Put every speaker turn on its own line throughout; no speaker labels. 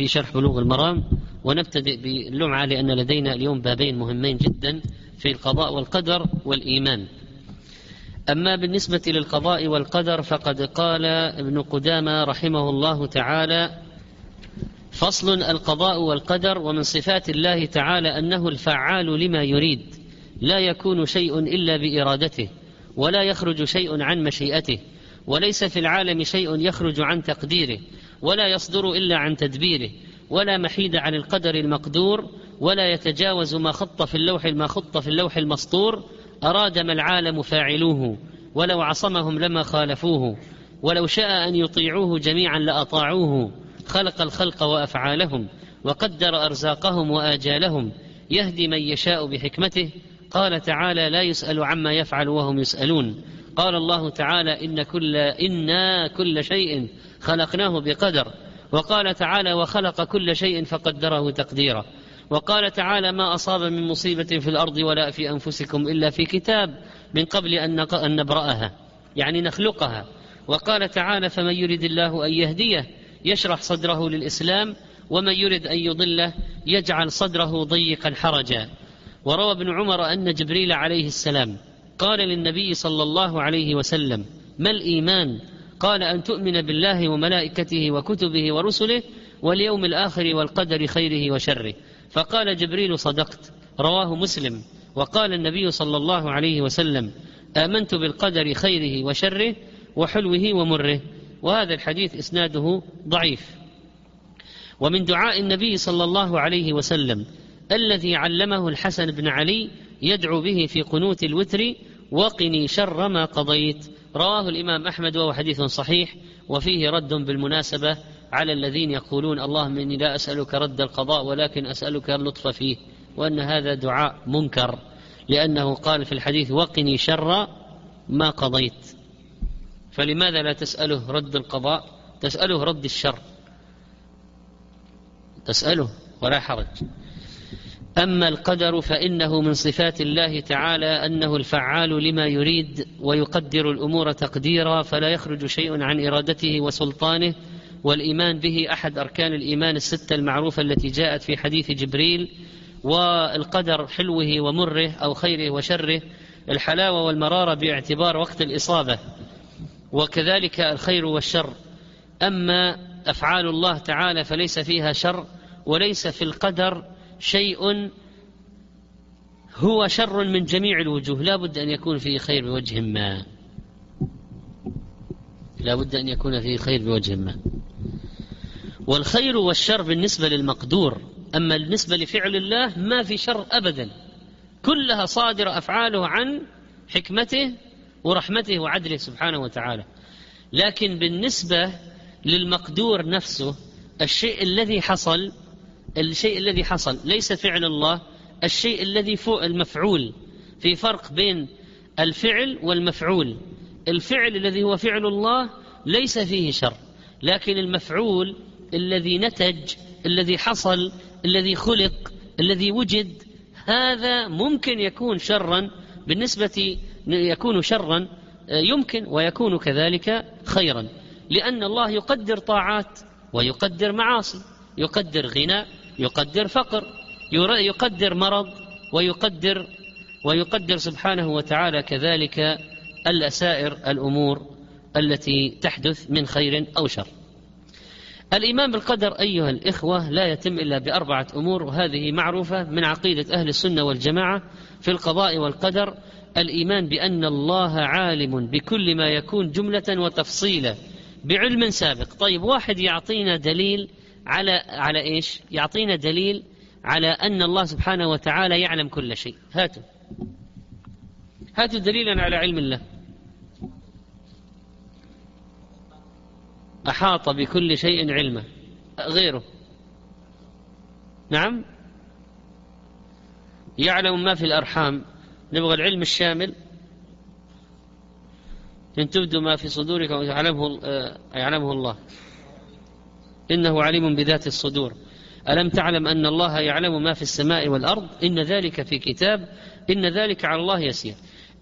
في شرح بلوغ المرام ونبتدئ باللمعة لأن لدينا اليوم بابين مهمين جدا في القضاء والقدر والإيمان. أما بالنسبة للقضاء والقدر فقد قال ابن قدامة رحمه الله تعالى فصل القضاء والقدر ومن صفات الله تعالى أنه الفعال لما يريد لا يكون شيء إلا بإرادته ولا يخرج شيء عن مشيئته وليس في العالم شيء يخرج عن تقديره ولا يصدر إلا عن تدبيره ولا محيد عن القدر المقدور ولا يتجاوز ما خط في اللوح ما خط في اللوح المسطور. أراد ما العالم فاعلوه ولو عصمهم لما خالفوه. ولو شاء أن يطيعوه جميعا لأطاعوه. خلق الخلق وأفعالهم وقدر أرزاقهم وآجالهم. يهدي من يشاء بحكمته. قال تعالى لا يسأل عما يفعل وهم يسألون قال الله تعالى إن كل إنا كل شيء خلقناه بقدر. وقال تعالى وخلق كل شيء فقدره تقديرا. وقال تعالى ما أصاب من مصيبة في الأرض ولا في أنفسكم إلا في كتاب من قبل أن نبرأها يعني نخلقها. وقال تعالى فمن يرد الله أن يهديه يشرح صدره للإسلام ومن يرد أن يضله يجعل صدره ضيقا حرجا. وروى ابن عمر أن جبريل عليه السلام قال للنبي صلى الله عليه وسلم ما الإيمان قال أن تؤمن بالله وملائكته وكتبه ورسله واليوم الآخر والقدر خيره وشره. فقال جبريل صدقت. رواه مسلم. وقال النبي صلى الله عليه وسلم آمنت بالقدر خيره وشره وحلوه ومره. وهذا الحديث إسناده ضعيف. ومن دعاء النبي صلى الله عليه وسلم الذي علمه الحسن بن علي يدعو به في قنوت الوتر وقني شر ما قضيت. رواه الإمام أحمد وهو حديث صحيح وفيه رد بالمناسبة على الذين يقولون اللهم إني لا أسألك رد القضاء ولكن أسألك اللطف فيه وأن هذا دعاء منكر لأنه قال في الحديث وقني شر ما قضيت. فلماذا لا تسأله رد القضاء؟ تسأله رد الشر. تسأله ولا حرج. أما القدر فإنه من صفات الله تعالى أنه الفعال لما يريد ويقدر الأمور تقديرا فلا يخرج شيء عن إرادته وسلطانه والإيمان به أحد أركان الإيمان الستة المعروفة التي جاءت في حديث جبريل والقدر حلوة ومره أو خيره وشره الحلاوة والمرارة باعتبار وقت الإصابة وكذلك الخير والشر أما أفعال الله تعالى فليس فيها شر وليس في القدر شيء هو شر من جميع الوجوه. لا بد أن يكون فيه خير بوجه ما. لا بد أن يكون فيه خير بوجه ما. والخير والشر بالنسبة للمقدور. أما بالنسبة لفعل الله ما في شر أبدا. كلها صادرة أفعاله عن حكمته ورحمته وعدله سبحانه وتعالى. لكن بالنسبة للمقدور نفسه الشيء الذي حصل الشيء الذي حصل. ليس فعل الله الشيء الذي فوق المفعول. في فرق بين الفعل والمفعول. الفعل الذي هو فعل الله ليس فيه شر. لكن المفعول الذي نتج الذي حصل الذي خلق الذي وجد هذا ممكن يكون شرا. بالنسبة يكون شرا يمكن ويكون كذلك خيرا. لأن الله يقدر طاعات ويقدر معاصي يقدر غنى يقدر فقر يقدر مرض ويقدر ويقدر سبحانه وتعالى كذلك الأسائر الأمور التي تحدث من خير أو شر. الإيمان بالقدر أيها الإخوة لا يتم إلا بأربعة أمور وهذه معروفة من عقيدة أهل السنة والجماعة في القضاء والقدر. الإيمان بأن الله عالم بكل ما يكون جملة وتفصيلا بعلم سابق. طيب واحد يعطينا دليل على على إيش؟ يعطينا دليل على أن الله سبحانه وتعالى يعلم كل شيء، هاتوا. هاتوا دليلا على علم الله. أحاط بكل شيء علما غيره. نعم؟ يعلم ما في الأرحام نبغى العلم الشامل إن تبدوا ما في صدوركم يعلمه يعلمه الله إنه عليم بذات الصدور. ألم تعلم أن الله يعلم ما في السماء والأرض؟ إن ذلك في كتاب إن ذلك على الله يسير.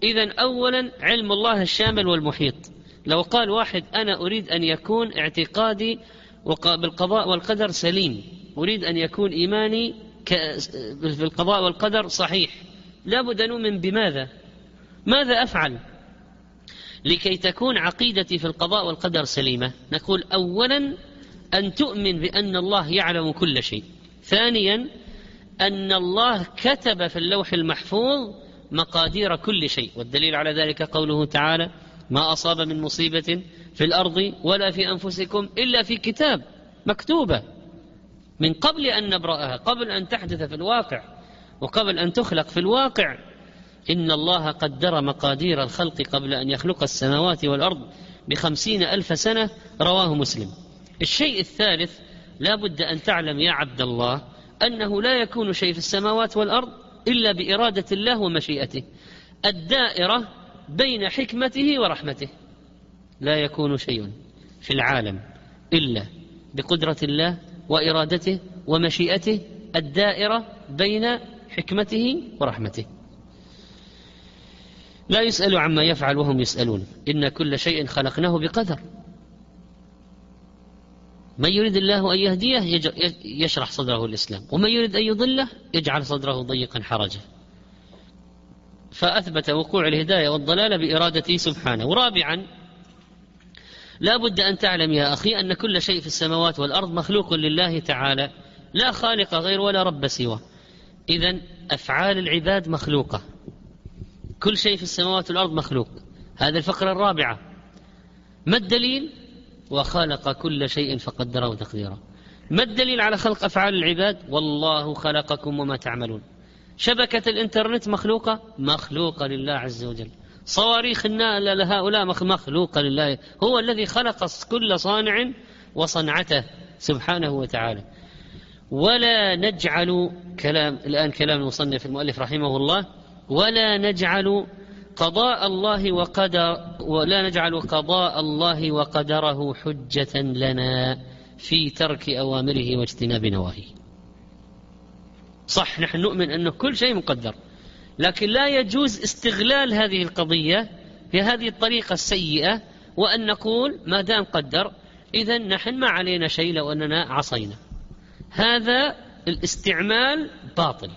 إذا أولا علم الله الشامل والمحيط. لو قال واحد أنا أريد أن يكون اعتقادي بالقضاء والقدر سليم. أريد أن يكون إيماني في القضاء والقدر صحيح. لابد أن أؤمن بماذا؟ ماذا أفعل؟ لكي تكون عقيدتي في القضاء والقدر سليمة. نقول أولا أن تؤمن بأن الله يعلم كل شيء. ثانيا أن الله كتب في اللوح المحفوظ مقادير كل شيء والدليل على ذلك قوله تعالى ما أصاب من مصيبة في الأرض ولا في أنفسكم إلا في كتاب مكتوبة من قبل أن نبرأها قبل أن تحدث في الواقع وقبل أن تخلق في الواقع. إن الله قدر مقادير الخلق قبل أن يخلق السماوات والأرض بخمسين ألف سنة رواه مسلم. الشيء الثالث لا بد أن تعلم يا عبد الله أنه لا يكون شيء في السماوات والأرض إلا بإرادة الله ومشيئته. الدائرة بين حكمته ورحمته. لا يكون شيء في العالم إلا بقدرة الله وإرادته ومشيئته. الدائرة بين حكمته ورحمته. لا يسأل عما يفعل وهم يسألون. إن كل شيء خلقناه بقدر. من يريد الله أن يهديه يشرح صدره الإسلام. ومن يريد أن يضله يجعل صدره ضيقا حرجا. فأثبت وقوع الهداية والضلالة بإرادته سبحانه. ورابعا لا بد أن تعلم يا أخي أن كل شيء في السماوات والأرض مخلوق لله تعالى. لا خالق غير ولا رب سوى إذا أفعال العباد مخلوقة. كل شيء في السماوات والأرض مخلوق. هذه الفقرة الرابعة. ما الدليل؟ وخلق كل شيء فقدره تقديرا. ما الدليل على خلق أفعال العباد؟ والله خلقكم وما تعملون. شبكة الإنترنت مخلوقة؟ مخلوقة لله عز وجل. صواريخ النال لهؤلاء مخلوقة لله. هو الذي خلق كل صانع وصنعته سبحانه وتعالى. ولا نجعل كلام الآن كلام المصنف المؤلف رحمه الله. ولا نجعل قضاء الله وقدر ولا نجعل قضاء الله وقدره حجة لنا في ترك أوامره واجتناب نواهيه. صح نحن نؤمن أن كل شيء مقدر لكن لا يجوز استغلال هذه القضية في هذه الطريقة السيئة وأن نقول ما دام قدر إذا نحن ما علينا شيء لو أننا عصينا. هذا الاستعمال باطل.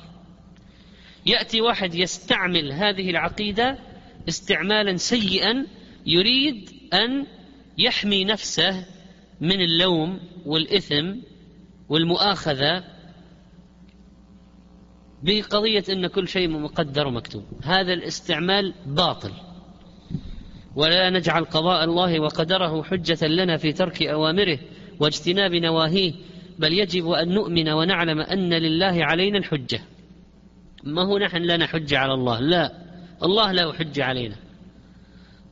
يأتي واحد يستعمل هذه العقيدة استعمالا سيئا يريد أن يحمي نفسه من اللوم والإثم والمؤاخذة بقضية أن كل شيء مقدر ومكتوب. هذا الاستعمال باطل. ولا نجعل قضاء الله وقدره حجة لنا في ترك أوامره واجتناب نواهيه بل يجب أن نؤمن ونعلم أن لله علينا الحجة. ما هو نحن لنا حجة على الله؟ لا. الله له حجة علينا.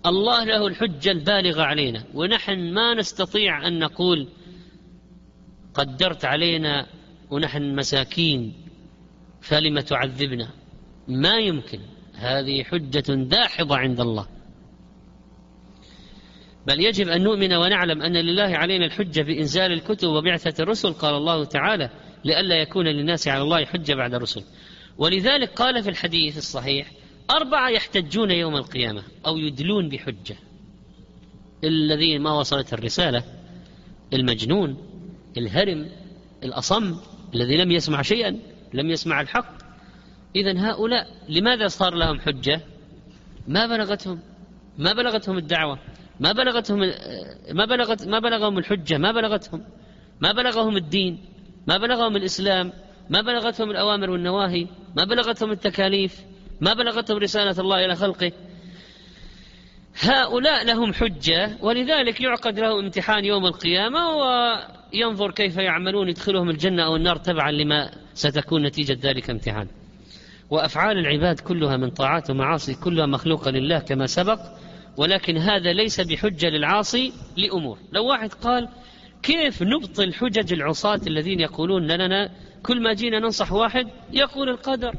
الله له الحجة البالغة علينا. ونحن ما نستطيع أن نقول قدرت علينا ونحن مساكين فلم تعذبنا؟ ما يمكن. هذه حجة داحضة عند الله. بل يجب أن نؤمن ونعلم أن لله علينا الحجة بإنزال الكتب وبعثة الرسل. قال الله تعالى لئلا يكون للناس على الله حجة بعد الرسل. ولذلك قال في الحديث الصحيح أربعة يحتجون يوم القيامة أو يدلون بحجة. الذين ما وصلت الرسالة المجنون الهرم الأصم الذي لم يسمع شيئا لم يسمع الحق. إذا هؤلاء لماذا صار لهم حجة؟ ما بلغتهم؟ ما بلغتهم الدعوة؟ ما بلغتهم ما بلغت ما بلغهم الحجة؟ ما بلغتهم؟ ما بلغهم الدين؟ ما بلغهم الإسلام؟ ما بلغتهم الأوامر والنواهي؟ ما بلغتهم التكاليف؟ ما بلغتهم رسالة الله إلى خلقه. هؤلاء لهم حجة ولذلك يعقد لهم امتحان يوم القيامة وينظر كيف يعملون يدخلهم الجنة أو النار تبعا لما ستكون نتيجة ذلك امتحان. وأفعال العباد كلها من طاعات ومعاصي كلها مخلوقة لله كما سبق ولكن هذا ليس بحجة للعاصي لأمور. لو واحد قال كيف نبطل حجج العصاة الذين يقولون لنا كل ما جينا ننصح واحد يقول القدر.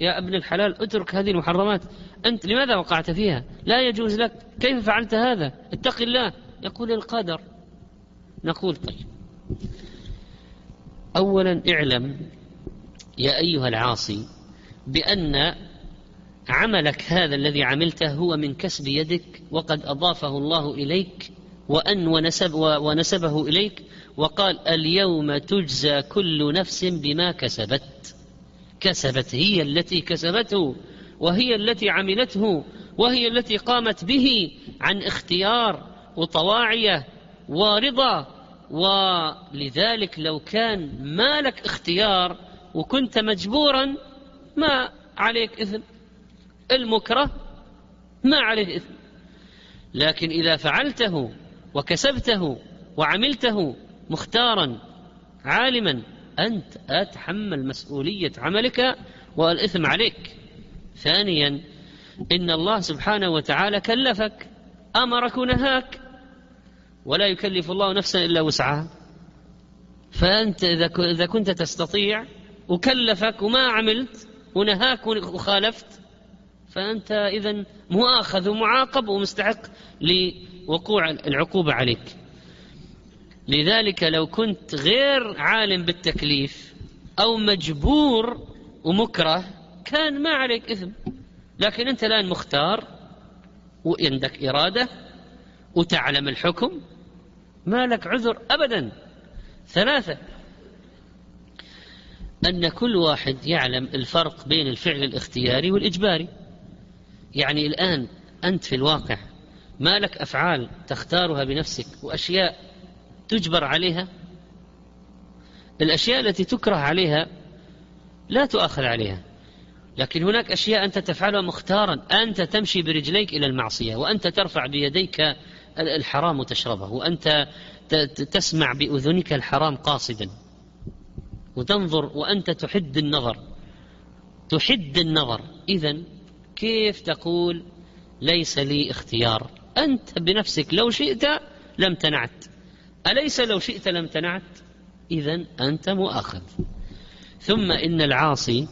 يا ابن الحلال اترك هذه المحرمات. أنت لماذا وقعت فيها؟ لا يجوز لك. كيف فعلت هذا؟ اتق الله. يقول القدر نقول طيب أولا اعلم يا أيها العاصي بأن عملك هذا الذي عملته هو من كسب يدك وقد أضافه الله إليك وأن ونسب ونسبه إليك وقال اليوم تجزى كل نفس بما كسبت. كسبت هي التي كسبته وهي التي عملته وهي التي قامت به عن اختيار وطواعية ورضا ولذلك لو كان ما لك اختيار وكنت مجبورا ما عليك إثم. المكره ما عليه إثم. لكن إذا فعلته وكسبته وعملته مختارا عالما أنت أتحمل مسؤولية عملك والإثم عليك. ثانيا إن الله سبحانه وتعالى كلفك أمرك ونهاك. ولا يكلف الله نفسا إلا وسعها. فأنت إذا كنت تستطيع وكلفك وما عملت ونهاك وخالفت فأنت اذا مؤاخذ ومعاقب ومستحق لوقوع العقوبة عليك. لذلك لو كنت غير عالم بالتكليف أو مجبور ومكره كان ما عليك إثم. لكن أنت الآن مختار وعندك إرادة وتعلم الحكم ما لك عذر ابدا. ثلاثة أن كل واحد يعلم الفرق بين الفعل الاختياري والإجباري. يعني الآن أنت في الواقع ما لك أفعال تختارها بنفسك وأشياء تجبر عليها. الأشياء التي تكره عليها لا تؤاخذ عليها. لكن هناك أشياء أنت تفعلها مختارا. أنت تمشي برجليك إلى المعصية وأنت ترفع بيديك الحرام وتشربه وأنت تسمع بأذنك الحرام قاصدا. وتنظر وأنت تحد النظر. تحد النظر. اذا كيف تقول ليس لي اختيار؟ أنت بنفسك لو شئت لم تنعت. أليس لو شئت لم تنعت؟ اذا أنت مؤاخذ. ثم إن العاصي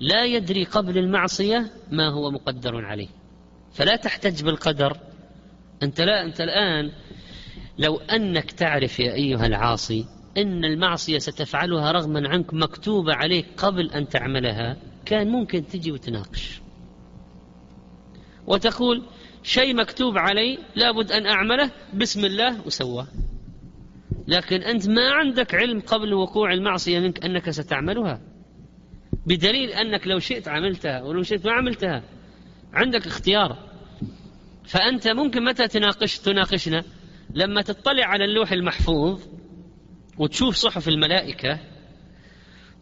لا يدري قبل المعصية ما هو مقدر عليه. فلا تحتج بالقدر. أنت لا أنت الآن لو أنك تعرف يا أيها العاصي إن المعصية ستفعلها رغما عنك مكتوبة عليك قبل أن تعملها كان ممكن تجي وتناقش. وتقول شيء مكتوب علي لابد أن أعمله بسم الله وسواه. لكن أنت ما عندك علم قبل وقوع المعصية منك أنك ستعملها. بدليل أنك لو شئت عملتها ولو شئت ما عملتها. عندك اختيار. فأنت ممكن متى تناقش تناقشنا؟ لما تطلع على اللوح المحفوظ وتشوف صحف الملائكة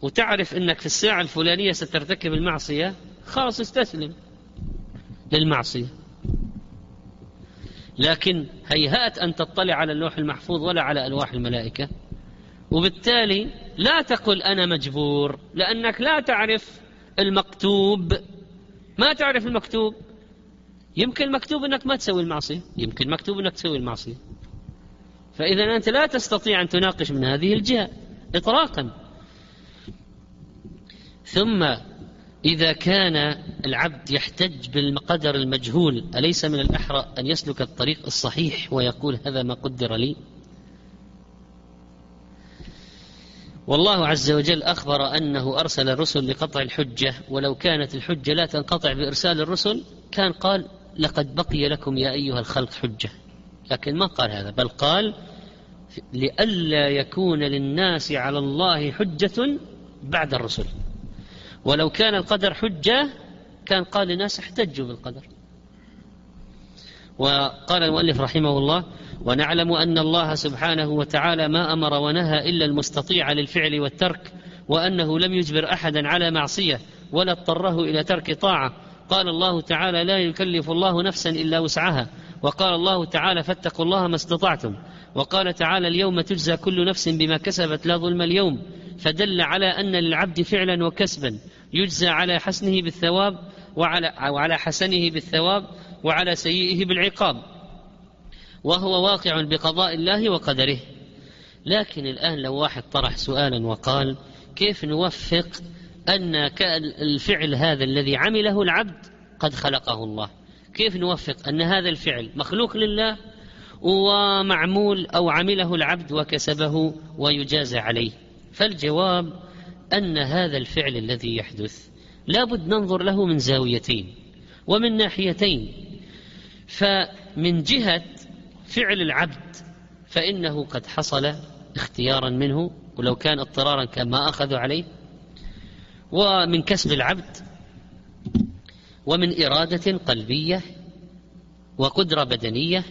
وتعرف أنك في الساعة الفلانية سترتكب المعصية خلاص استسلم للمعصية. لكن هيهات أن تطلع على اللوح المحفوظ ولا على ألواح الملائكة. وبالتالي لا تقل أنا مجبور لأنك لا تعرف المكتوب. ما تعرف المكتوب؟ يمكن مكتوب أنك ما تسوي المعصية يمكن مكتوب أنك تسوي المعصية. فإذا أنت لا تستطيع أن تناقش من هذه الجهة إطلاقا. ثم إذا كان العبد يحتج بالقدر المجهول أليس من الأحرى أن يسلك الطريق الصحيح ويقول هذا ما قدر لي؟ والله عز وجل أخبر أنه أرسل الرسل لقطع الحجة ولو كانت الحجة لا تنقطع بإرسال الرسل كان قال لقد بقي لكم يا أيها الخلق حجة. لكن ما قال هذا بل قال لئلا يكون للناس على الله حجة بعد الرسل. ولو كان القدر حجة كان قال للناس احتجوا بالقدر. وقال المؤلف رحمه الله ونعلم أن الله سبحانه وتعالى ما أمر ونهى إلا المستطيع للفعل والترك وأنه لم يجبر أحدا على معصية ولا اضطره إلى ترك طاعة. قال الله تعالى لا يكلف الله نفسا إلا وسعها وقال الله تعالى فاتقوا الله ما استطعتم وقال تعالى اليوم تجزى كل نفس بما كسبت لا ظلم اليوم فدل على أن للعبد فعلا وكسبا يجزى على حسنه بالثواب وعلى, وعلى حسنه بالثواب وعلى سيئه بالعقاب وهو واقع بقضاء الله وقدره. لكن الآن لو واحد طرح سؤالا وقال كيف نوفق أن الفعل هذا الذي عمله العبد قد خلقه الله؟ كيف نوفق أن هذا الفعل مخلوق لله ومعمول أو عمله العبد وكسبه ويجازى عليه؟ فالجواب أن هذا الفعل الذي يحدث لابد ننظر له من زاويتين ومن ناحيتين. فمن جهة فعل العبد فإنه قد حصل اختيارا منه ولو كان اضطرارا كان ما أخذوا عليه. ومن كسب العبد ومن إرادة قلبية وقدرة بدنية.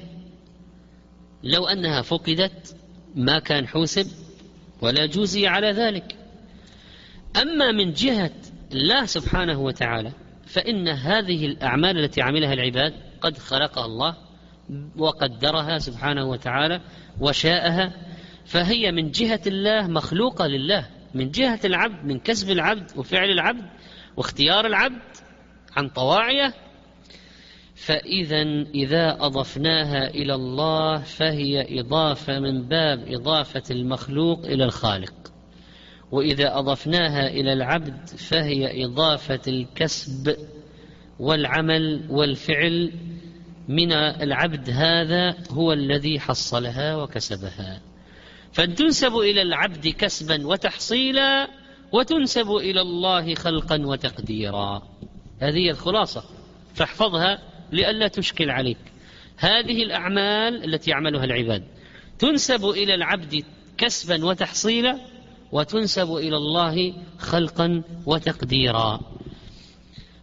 لو أنها فقدت ما كان حوسب ولا جوزي على ذلك. أما من جهة الله سبحانه وتعالى فإن هذه الأعمال التي عملها العباد قد خلقها الله وقدرها سبحانه وتعالى وشاءها فهي من جهة الله مخلوقة لله من جهة العبد من كسب العبد وفعل العبد واختيار العبد عن طواعيه فإذا إذا أضفناها إلى الله فهي إضافة من باب إضافة المخلوق إلى الخالق. وإذا أضفناها إلى العبد فهي إضافة الكسب والعمل والفعل من العبد هذا هو الذي حصلها وكسبها. فتنسب إلى العبد كسبا وتحصيلا وتنسب إلى الله خلقا وتقديرا. هذه الخلاصة. فاحفظها. لئلا تشكل عليك. هذه الأعمال التي يعملها العباد. تنسب إلى العبد كسبا وتحصيلا وتنسب إلى الله خلقا وتقديرا.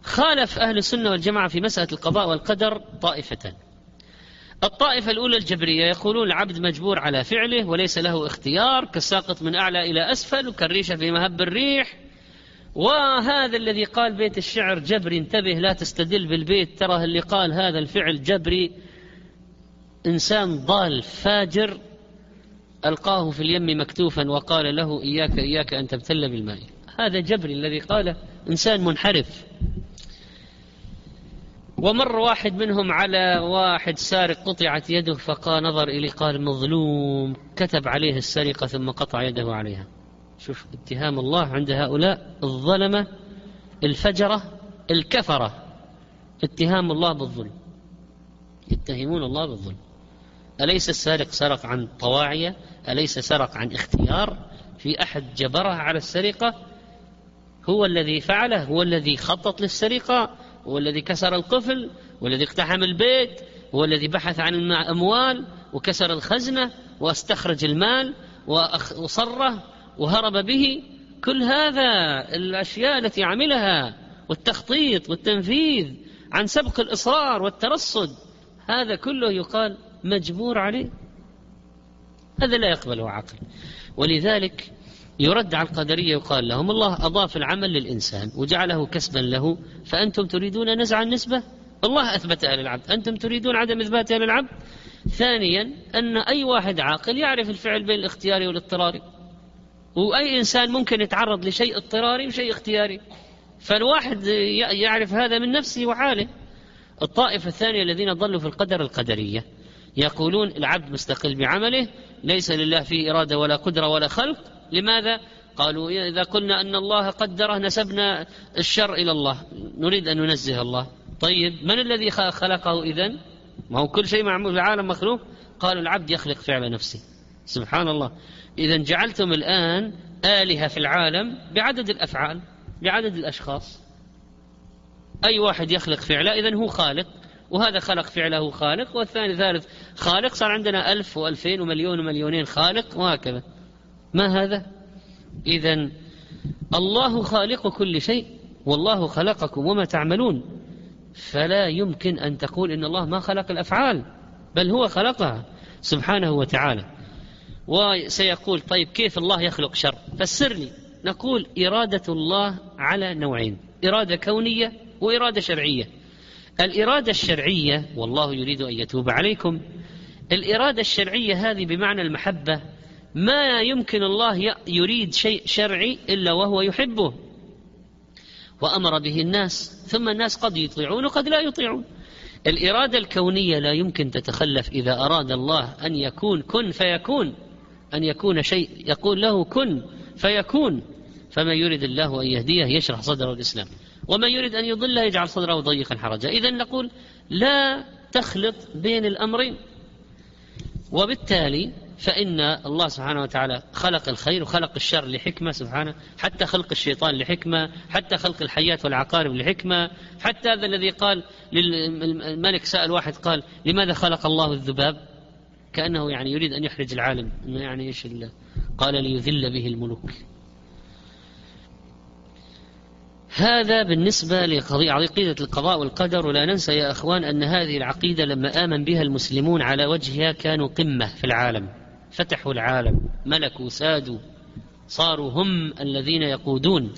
خالف أهل السنة والجماعة في مسألة القضاء والقدر طائفتان الطائفة الأولى الجبرية يقولون العبد مجبور على فعله وليس له اختيار كالساقط من أعلى إلى أسفل وكالريشة في مهب الريح. وهذا الذي قال بيت الشعر جبري انتبه لا تستدل بالبيت. ترى اللي قال هذا الفعل جبري إنسان ضال فاجر. ألقاه في اليم مكتوفا وقال له إياك إياك أن تبتل بالماء. هذا جبري الذي قال إنسان منحرف. ومر واحد منهم على واحد سارق قطعت يده فقال نظر إليه قال مظلوم. كتب عليه السرقة ثم قطع يده عليها. شوف اتهام الله عند هؤلاء الظلمة الفجرة الكفرة. اتهام الله بالظلم. يتهمون الله بالظلم. أليس السارق سرق عن طواعية أليس سرق عن اختيار؟ في أحد جبره على السرقة؟ هو الذي فعله؟ هو الذي خطط للسرقة؟ هو الذي كسر القفل؟ والذي اقتحم البيت؟ هو الذي بحث عن الأموال وكسر الخزنة وأستخرج المال وصره؟ وهرب به كل هذا الأشياء التي عملها والتخطيط والتنفيذ عن سبق الإصرار والترصد. هذا كله يقال مجبور عليه. هذا لا يقبله عقل. ولذلك يرد على القدرية يقال لهم الله أضاف العمل للإنسان وجعله كسبا له فأنتم تريدون نزع النسبة؟ الله أثبتها للعبد أنتم تريدون عدم إثباتها للعبد ثانيا أن أي واحد عاقل يعرف الفعل بين الاختياري والاضطراري وأي إنسان ممكن يتعرض لشيء اضطراري وشيء اختياري. فالواحد يعرف هذا من نفسه وحاله. الطائفة الثانية الذين ضلوا في القدر القدرية يقولون العبد مستقل بعمله ليس لله فيه إرادة ولا قدرة ولا خلق. لماذا؟ قالوا إذا قلنا أن الله قدره نسبنا الشر إلى الله. نريد أن ننزه الله. طيب من الذي خلقه إذن؟ ما هو كل شيء معمول العالم مخلوق. قالوا العبد يخلق فعل نفسه. سبحان الله. إذا جعلتم الآن آلهة في العالم بعدد الأفعال بعدد الأشخاص. أي واحد يخلق فعله إذا هو خالق وهذا خلق فعله خالق والثاني ثالث خالق صار عندنا ألف وألفين ومليون ومليونين خالق وهكذا. ما هذا؟ إذا الله خالق كل شيء والله خلقكم وما تعملون. فلا يمكن أن تقول إن الله ما خلق الأفعال بل هو خلقها سبحانه وتعالى. وسيقول طيب كيف الله يخلق شر؟ فسر لي نقول إرادة الله على نوعين إرادة كونية وإرادة شرعية. الإرادة الشرعية والله يريد أن يتوب عليكم الإرادة الشرعية هذه بمعنى المحبة ما يمكن الله يريد شيء شرعي إلا وهو يحبه. وأمر به الناس ثم الناس قد يطيعون وقد لا يطيعون. الإرادة الكونية لا يمكن تتخلف إذا أراد الله أن يكون كن فيكون. أن يكون شيء يقول له كن فيكون. فمن يريد الله أن يهديه يشرح صدره الإسلام. ومن يريد أن يضله يجعل صدره ضيقا حرجا إذا نقول لا تخلط بين الأمرين. وبالتالي فإن الله سبحانه وتعالى خلق الخير وخلق الشر لحكمة سبحانه حتى خلق الشيطان لحكمة حتى خلق الحيات والعقارب لحكمة حتى هذا الذي قال للملك سأل واحد قال لماذا خلق الله الذباب؟ كأنه يعني يريد أن يحرج العالم. أنه يعني إيش قال ليذل به الملوك. هذا بالنسبة لقضية عقيدة القضاء والقدر. ولا ننسى يا أخوان أن هذه العقيدة لما آمن بها المسلمون على وجهها كانوا قمة في العالم. فتحوا العالم ملكوا سادوا صاروا هم الذين يقودون.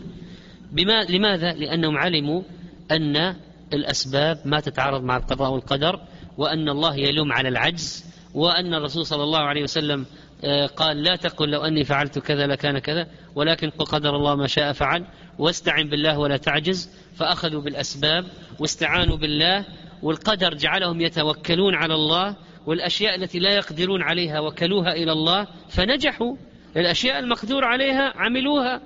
بما لماذا؟ لأنهم علموا أن الأسباب ما تتعارض مع القضاء والقدر وأن الله يلوم على العجز وأن الرسول صلى الله عليه وسلم آه، قال لا تقل لو أني فعلت كذا لكان كذا ولكن قدر الله ما شاء فعل واستعن بالله ولا تعجز فأخذوا بالأسباب واستعانوا بالله والقدر جعلهم يتوكلون على الله والأشياء التي لا يقدرون عليها وكلوها إلى الله فنجحوا. الأشياء المقدور عليها عملوها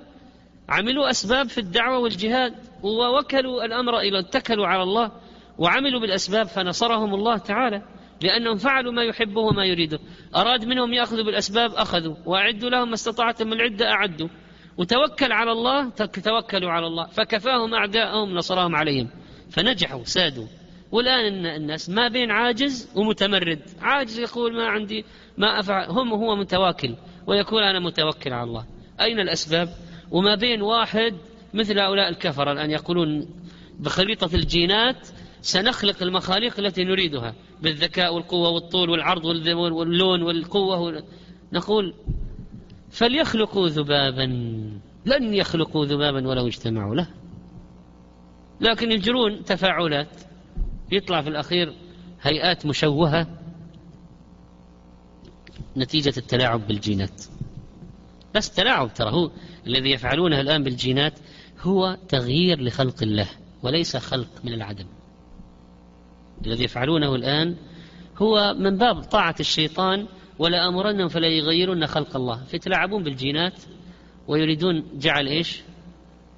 عملوا أسباب في الدعوة والجهاد ووكلوا الأمر إلى اتكلوا على الله وعملوا بالأسباب فنصرهم الله تعالى. لأنهم فعلوا ما يحبه وما يريده. أراد منهم يأخذوا بالأسباب أخذوا. وأعدوا لهم ما استطعتم من العدة أعدوا. وتوكل على الله توكلوا على الله. فكفاهم أعداءهم نصرهم عليهم. فنجحوا سادوا. والآن الناس ما بين عاجز ومتمرد. عاجز يقول ما عندي ما أفعل. هم هو متواكل ويقول أنا متوكل على الله. أين الأسباب؟ وما بين واحد مثل هؤلاء الكفرة الآن يقولون بخريطة الجينات سنخلق المخاليق التي نريدها بالذكاء والقوة والطول والعرض واللون والقوة نقول فليخلقوا ذبابا لن يخلقوا ذبابا ولو اجتمعوا له. لكن يجرون تفاعلات. يطلع في الأخير هيئات مشوهة. نتيجة التلاعب بالجينات. بس تلاعب ترى هو. الذي يفعلونه الآن بالجينات هو تغيير لخلق الله وليس خلق من العدم. الذي يفعلونه الآن هو من باب طاعة الشيطان ولا أمرنهم فلا يغيرون خلق الله. فيتلاعبون بالجينات ويريدون جعل إيش؟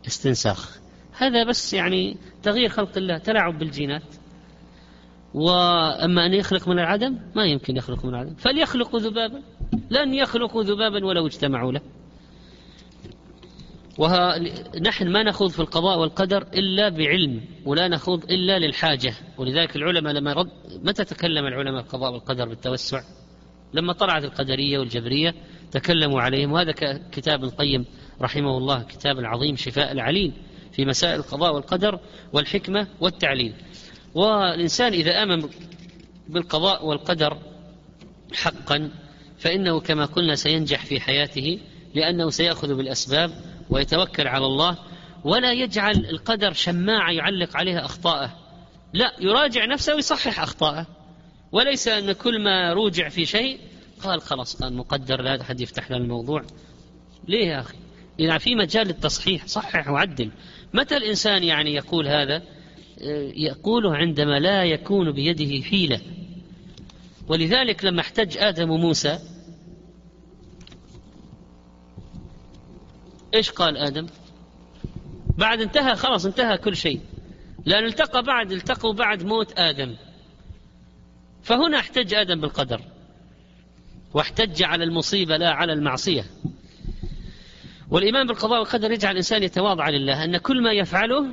استنساخ. هذا بس يعني تغيير خلق الله تلاعب بالجينات. وأما أن يخلق من العدم ما يمكن يخلق من العدم. فليخلقوا ذبابا لن يخلقوا ذبابا ولو اجتمعوا له. ونحن ما نخوض في القضاء والقدر إلا بعلم ولا نخوض إلا للحاجة. ولذلك العلماء لما رد متى تكلم العلماء القضاء والقدر بالتوسع؟ لما طلعت القدرية والجبرية تكلموا عليهم وهذا كتاب القيم رحمه الله كتاب العظيم شفاء العليل في مسائل القضاء والقدر والحكمة والتعليل. والإنسان إذا آمن بالقضاء والقدر حقا فإنه كما قلنا سينجح في حياته لأنه سيأخذ بالأسباب ويتوكل على الله ولا يجعل القدر شماعة يعلق عليها أخطاءه. لا يراجع نفسه ويصحح أخطاءه. وليس أن كل ما روجع في شيء قال خلاص الآن مقدر لا أحد يفتح لنا الموضوع. ليه يا أخي؟ إذا في مجال للتصحيح صحح وعدل. متى الإنسان يعني يقول هذا؟ يقوله عندما لا يكون بيده حيلة. ولذلك لما احتج آدم موسى إيش قال آدم؟ بعد انتهى خلاص انتهى كل شيء. لأن التقى بعد التقوا بعد موت آدم. فهنا احتج آدم بالقدر. واحتج على المصيبة لا على المعصية. والإيمان بالقضاء والقدر يجعل الإنسان يتواضع لله. أن كل ما يفعله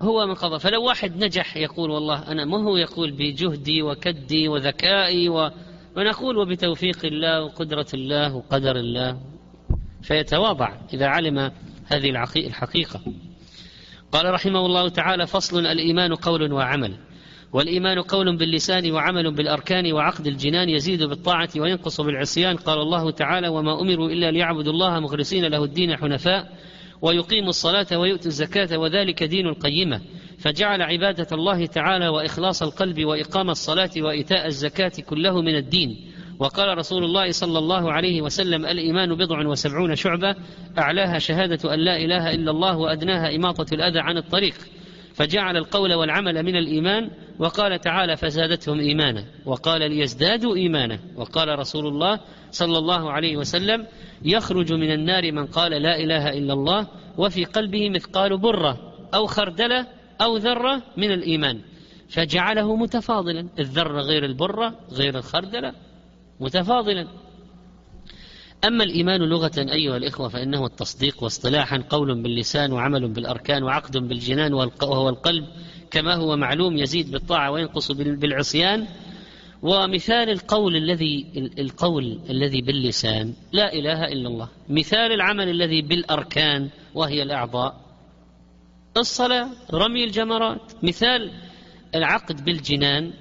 هو من قضاء. فلو واحد نجح يقول والله أنا ما هو يقول بجهدي وكدي وذكائي و... ونقول وبتوفيق الله وقدرة الله وقدر الله. فيتواضع إذا علم هذه الحقيقة. قال رحمه الله تعالى فصل الإيمان قول وعمل. والإيمان قول باللسان وعمل بالأركان وعقد الجنان يزيد بالطاعة وينقص بالعصيان. قال الله تعالى وما أمروا إلا ليعبدوا الله مخلصين له الدين حنفاء ويقيموا الصلاة ويؤتوا الزكاة وذلك دين القيمة. فجعل عبادة الله تعالى وإخلاص القلب وإقام الصلاة وإيتاء الزكاة كله من الدين. وقال رسول الله صلى الله عليه وسلم الإيمان بضع وسبعون شعبة أعلاها شهادة أن لا إله إلا الله وأدناها إماطة الأذى عن الطريق. فجعل القول والعمل من الإيمان وقال تعالى فزادتهم إيمانا. وقال ليزدادوا إيمانا. وقال رسول الله صلى الله عليه وسلم يخرج من النار من قال لا إله إلا الله وفي قلبه مثقال برة أو خردلة أو ذرة من الإيمان. فجعله متفاضلا الذرة غير البرة غير الخردلة متفاضلا. أما الإيمان لغة أيها الإخوة فإنه التصديق واصطلاحا قول باللسان وعمل بالأركان وعقد بالجنان وهو القلب كما هو معلوم يزيد بالطاعة وينقص بالعصيان. ومثال القول الذي القول الذي باللسان لا إله إلا الله. مثال العمل الذي بالأركان وهي الأعضاء. الصلاة رمي الجمرات. مثال العقد بالجنان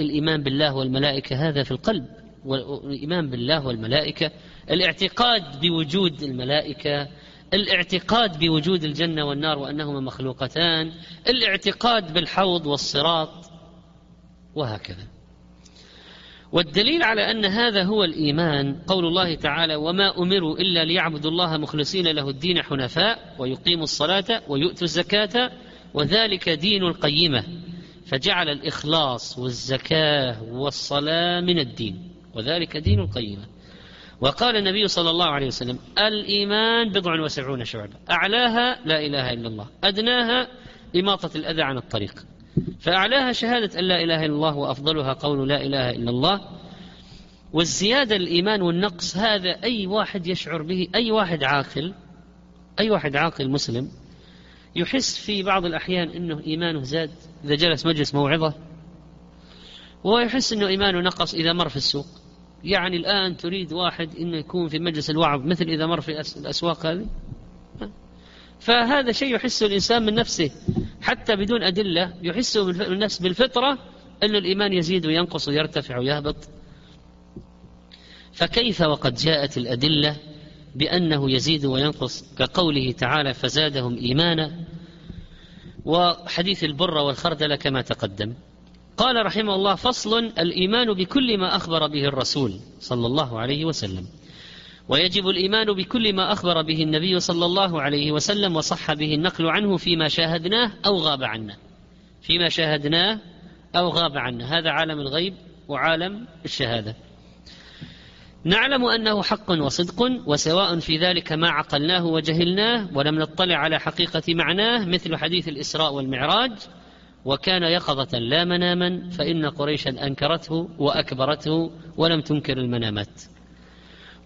الإيمان بالله والملائكة هذا في القلب. والإيمان بالله والملائكة الاعتقاد بوجود الملائكة الاعتقاد بوجود الجنة والنار وأنهما مخلوقتان الاعتقاد بالحوض والصراط وهكذا. والدليل على أن هذا هو الإيمان قول الله تعالى وما أمروا إلا ليعبدوا الله مخلصين له الدين حنفاء ويقيموا الصلاة ويؤتوا الزكاة وذلك دين القيمة فجعل الإخلاص والزكاة والصلاة من الدين. وذلك دين القيمه وقال النبي صلى الله عليه وسلم الإيمان بضع وسبعون شعبة. أعلاها لا إله إلا الله. أدناها إماطة الأذى عن الطريق. فأعلاها شهادة أن لا إله إلا الله وأفضلها قول لا إله إلا الله. والزيادة الإيمان والنقص هذا أي واحد يشعر به أي واحد عاقل أي واحد عاقل مسلم يحس في بعض الأحيان أنه إيمانه زاد إذا جلس مجلس موعظة. ويحس أنه إيمانه نقص إذا مر في السوق. يعني الآن تريد واحد أنه يكون في مجلس الوعظ مثل إذا مر في الأسواق هذه؟ فهذا شيء يحسه الإنسان من نفسه حتى بدون أدلة يحسه من النفس بالفطرة أن الإيمان يزيد وينقص ويرتفع ويهبط. فكيف وقد جاءت الأدلة بأنه يزيد وينقص؟ كقوله تعالى فزادهم إيمانا وحديث البر والخردل كما تقدم. قال رحمه الله فصل الإيمان بكل ما أخبر به الرسول صلى الله عليه وسلم. ويجب الإيمان بكل ما أخبر به النبي صلى الله عليه وسلم وصح به النقل عنه فيما شاهدناه أو غاب عنا. فيما شاهدناه أو غاب عنا. هذا عالم الغيب وعالم الشهادة. نعلم أنه حق وصدق وسواء في ذلك ما عقلناه وجهلناه ولم نطلع على حقيقة معناه مثل حديث الإسراء والمعراج وكان يقظة لا مناما فإن قريشا أنكرته وأكبرته ولم تنكر المنامات.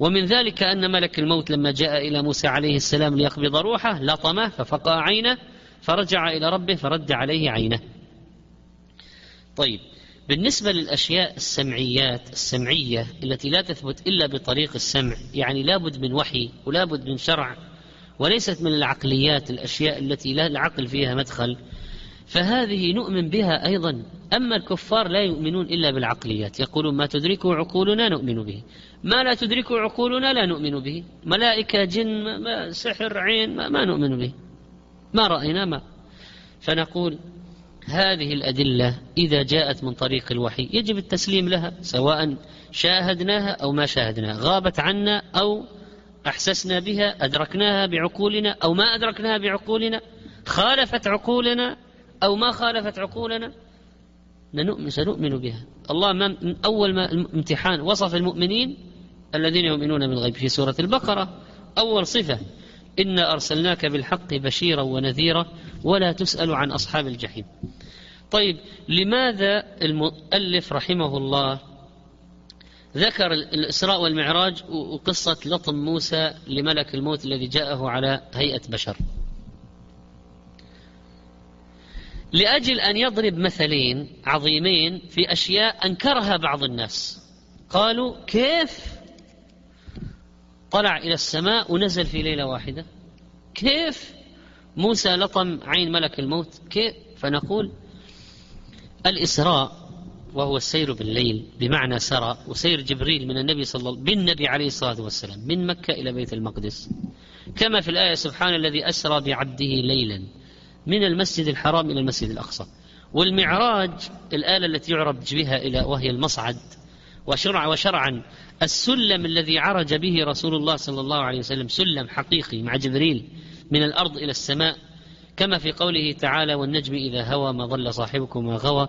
ومن ذلك أن ملك الموت لما جاء إلى موسى عليه السلام ليقبض روحه لطمه ففقع عينه فرجع إلى ربه فرد عليه عينه. طيب بالنسبة للأشياء السمعيات السمعية التي لا تثبت إلا بطريق السمع يعني لابد من وحي ولابد من شرع وليست من العقليات الأشياء التي لا العقل فيها مدخل فهذه نؤمن بها أيضا. أما الكفار لا يؤمنون إلا بالعقليات. يقولون ما تدركه عقولنا نؤمن به. ما لا تدركه عقولنا لا نؤمن به. ملائكة جن ما سحر عين ما, ما نؤمن به. ما رأينا ما. فنقول هذه الأدلة إذا جاءت من طريق الوحي يجب التسليم لها سواء شاهدناها أو ما شاهدناها. غابت عنا أو أحسسنا بها أدركناها بعقولنا أو ما أدركناها بعقولنا خالفت عقولنا أو ما خالفت عقولنا لنؤمن سنؤمن بها. الله ما أول ما امتحان وصف المؤمنين الذين يؤمنون بالغيب في سورة البقرة. أول صفة إنا أرسلناك بالحق بشيرا ونذيرا ولا تسأل عن أصحاب الجحيم. طيب لماذا المؤلف رحمه الله ذكر الإسراء والمعراج وقصة لطم موسى لملك الموت الذي جاءه على هيئة بشر؟ لأجل أن يضرب مثلين عظيمين في أشياء أنكرها بعض الناس. قالوا كيف؟ طلع إلى السماء ونزل في ليلة واحدة. كيف؟ موسى لطم عين ملك الموت. كيف؟ فنقول الإسراء وهو السير بالليل بمعنى سرى وسير جبريل من النبي صلى الله بالنبي عليه الصلاة والسلام من مكة إلى بيت المقدس. كما في الآية سبحان الذي أسرى بعبده ليلا. من المسجد الحرام إلى المسجد الأقصى. والمعراج الآلة التي يعرج بها إلى وهي المصعد. وشرع وشرعا السلم الذي عرج به رسول الله صلى الله عليه وسلم سلم حقيقي مع جبريل من الأرض إلى السماء. كما في قوله تعالى والنجم إذا هوى ما ضل صاحبكم غوى.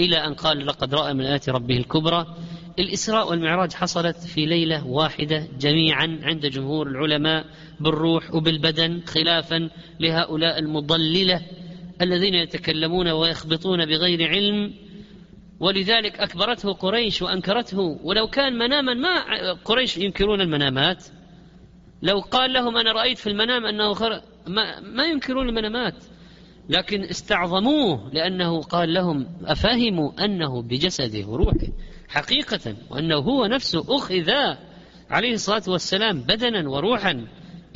إلى أن قال لقد رأى من آيات ربه الكبرى. الإسراء والمعراج حصلت في ليلة واحدة جميعا عند جمهور العلماء بالروح وبالبدن خلافا لهؤلاء المضللة الذين يتكلمون ويخبطون بغير علم. ولذلك أكبرته قريش وأنكرته. ولو كان مناما ما قريش ينكرون المنامات. لو قال لهم أنا رأيت في المنام أنه خر... ما, ما ينكرون المنامات. لكن استعظموه لأنه قال لهم أفهموا أنه بجسده وروحه. حقيقة وأنه هو نفسه أخذ عليه الصلاة والسلام بدنا وروحا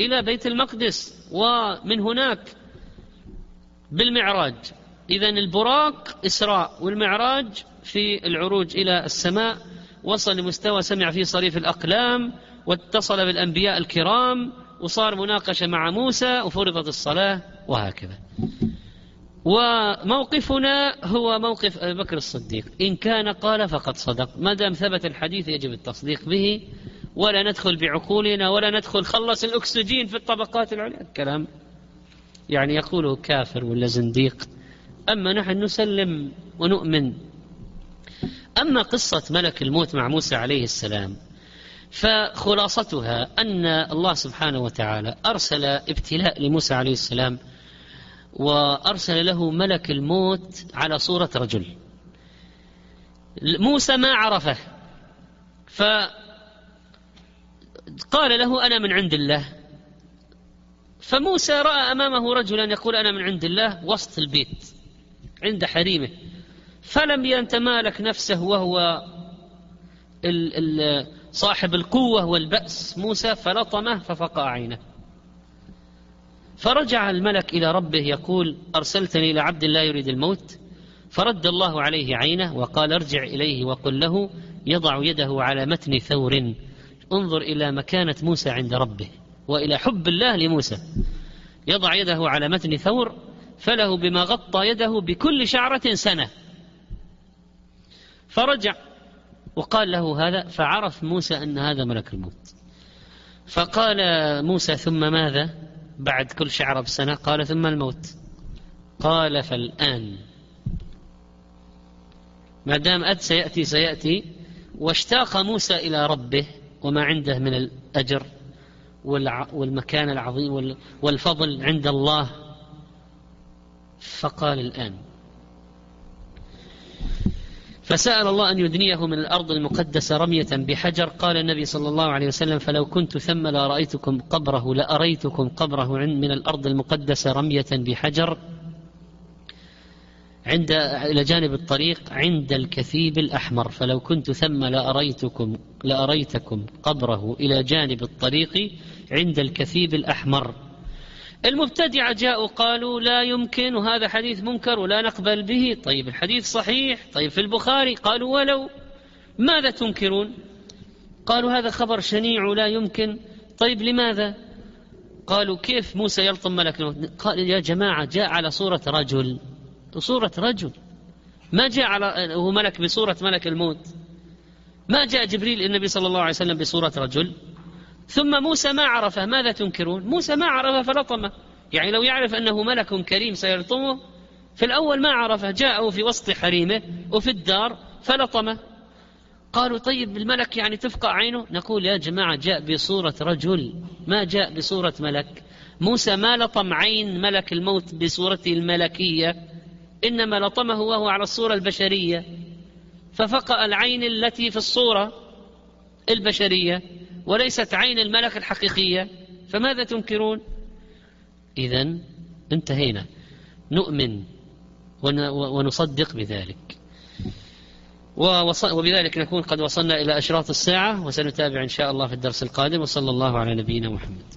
إلى بيت المقدس ومن هناك بالمعراج. إذا البراق إسراء والمعراج في العروج إلى السماء وصل لمستوى سمع فيه صريف الأقلام واتصل بالأنبياء الكرام وصار مناقشة مع موسى وفرضت الصلاة وهكذا. وموقفنا هو موقف أبي بكر الصديق. إن كان قال فقد صدق. ما دام ثبت الحديث يجب التصديق به. ولا ندخل بعقولنا ولا ندخل خلص الأكسجين في الطبقات العليا. الكلام يعني يقوله كافر ولا زنديق. أما نحن نسلم ونؤمن. أما قصة ملك الموت مع موسى عليه السلام فخلاصتها أن الله سبحانه وتعالى أرسل ابتلاء لموسى عليه السلام وأرسل له ملك الموت على صورة رجل. موسى ما عرفه فقال له أنا من عند الله. فموسى رأى أمامه رجلا يقول أنا من عند الله وسط البيت عند حريمه. فلم يتمالك نفسه وهو صاحب القوة والبأس. موسى فلطمه ففقع عينه. فرجع الملك إلى ربه يقول أرسلتني إلى عبد لا يريد الموت. فرد الله عليه عينه وقال ارجع إليه وقل له يضع يده على متن ثور. انظر إلى مكانة موسى عند ربه وإلى حب الله لموسى. يضع يده على متن ثور فله بما غطى يده بكل شعرة سنة. فرجع وقال له هذا فعرف موسى أن هذا ملك الموت. فقال موسى ثم ماذا؟ بعد كل شعرة بسنة قال ثم الموت. قال فالآن. ما دام أت سيأتي سيأتي. واشتاق موسى إلى ربه وما عنده من الأجر والمكان العظيم والفضل عند الله. فقال الآن. فسأل الله أن يدنيه من الأرض المقدسة رمية بحجر. قال النبي صلى الله عليه وسلم فلو كنت ثم لرأيتكم قبره لأريتكم قبره من الأرض المقدسة رمية بحجر عند إلى جانب الطريق عند الكثيب الأحمر. فلو كنت ثم لأريتكم لأريتكم قبره إلى جانب الطريق عند الكثيب الأحمر. المبتدعة جاءوا قالوا لا يمكن وهذا حديث منكر ولا نقبل به. طيب الحديث صحيح. طيب في البخاري قالوا ولو ماذا تنكرون؟ قالوا هذا خبر شنيع ولا يمكن. طيب لماذا؟ قالوا كيف موسى يلطم ملك الموت؟ قال يا جماعة جاء على صورة رجل. صورة رجل. ما جاء على هو ملك بصورة ملك الموت. ما جاء جبريل النبي صلى الله عليه وسلم بصورة رجل؟ ثم موسى ما عرفه ماذا تنكرون؟ موسى ما عرفه فلطمه يعني لو يعرف أنه ملك كريم سيلطمه في الأول ما عرفه جاءه في وسط حريمه وفي الدار فلطمه قالوا طيب الملك يعني تفقع عينه؟ نقول يا جماعة جاء بصورة رجل ما جاء بصورة ملك. موسى ما لطم عين ملك الموت بصورته الملكية إنما لطمه وهو على الصورة البشرية. ففقأ العين التي في الصورة البشرية. وليست عين الملك الحقيقية فماذا تنكرون؟ إذا انتهينا. نؤمن ونصدق بذلك. وبذلك نكون قد وصلنا إلى أشراط الساعة وسنتابع إن شاء الله في الدرس القادم وصلى الله على نبينا محمد.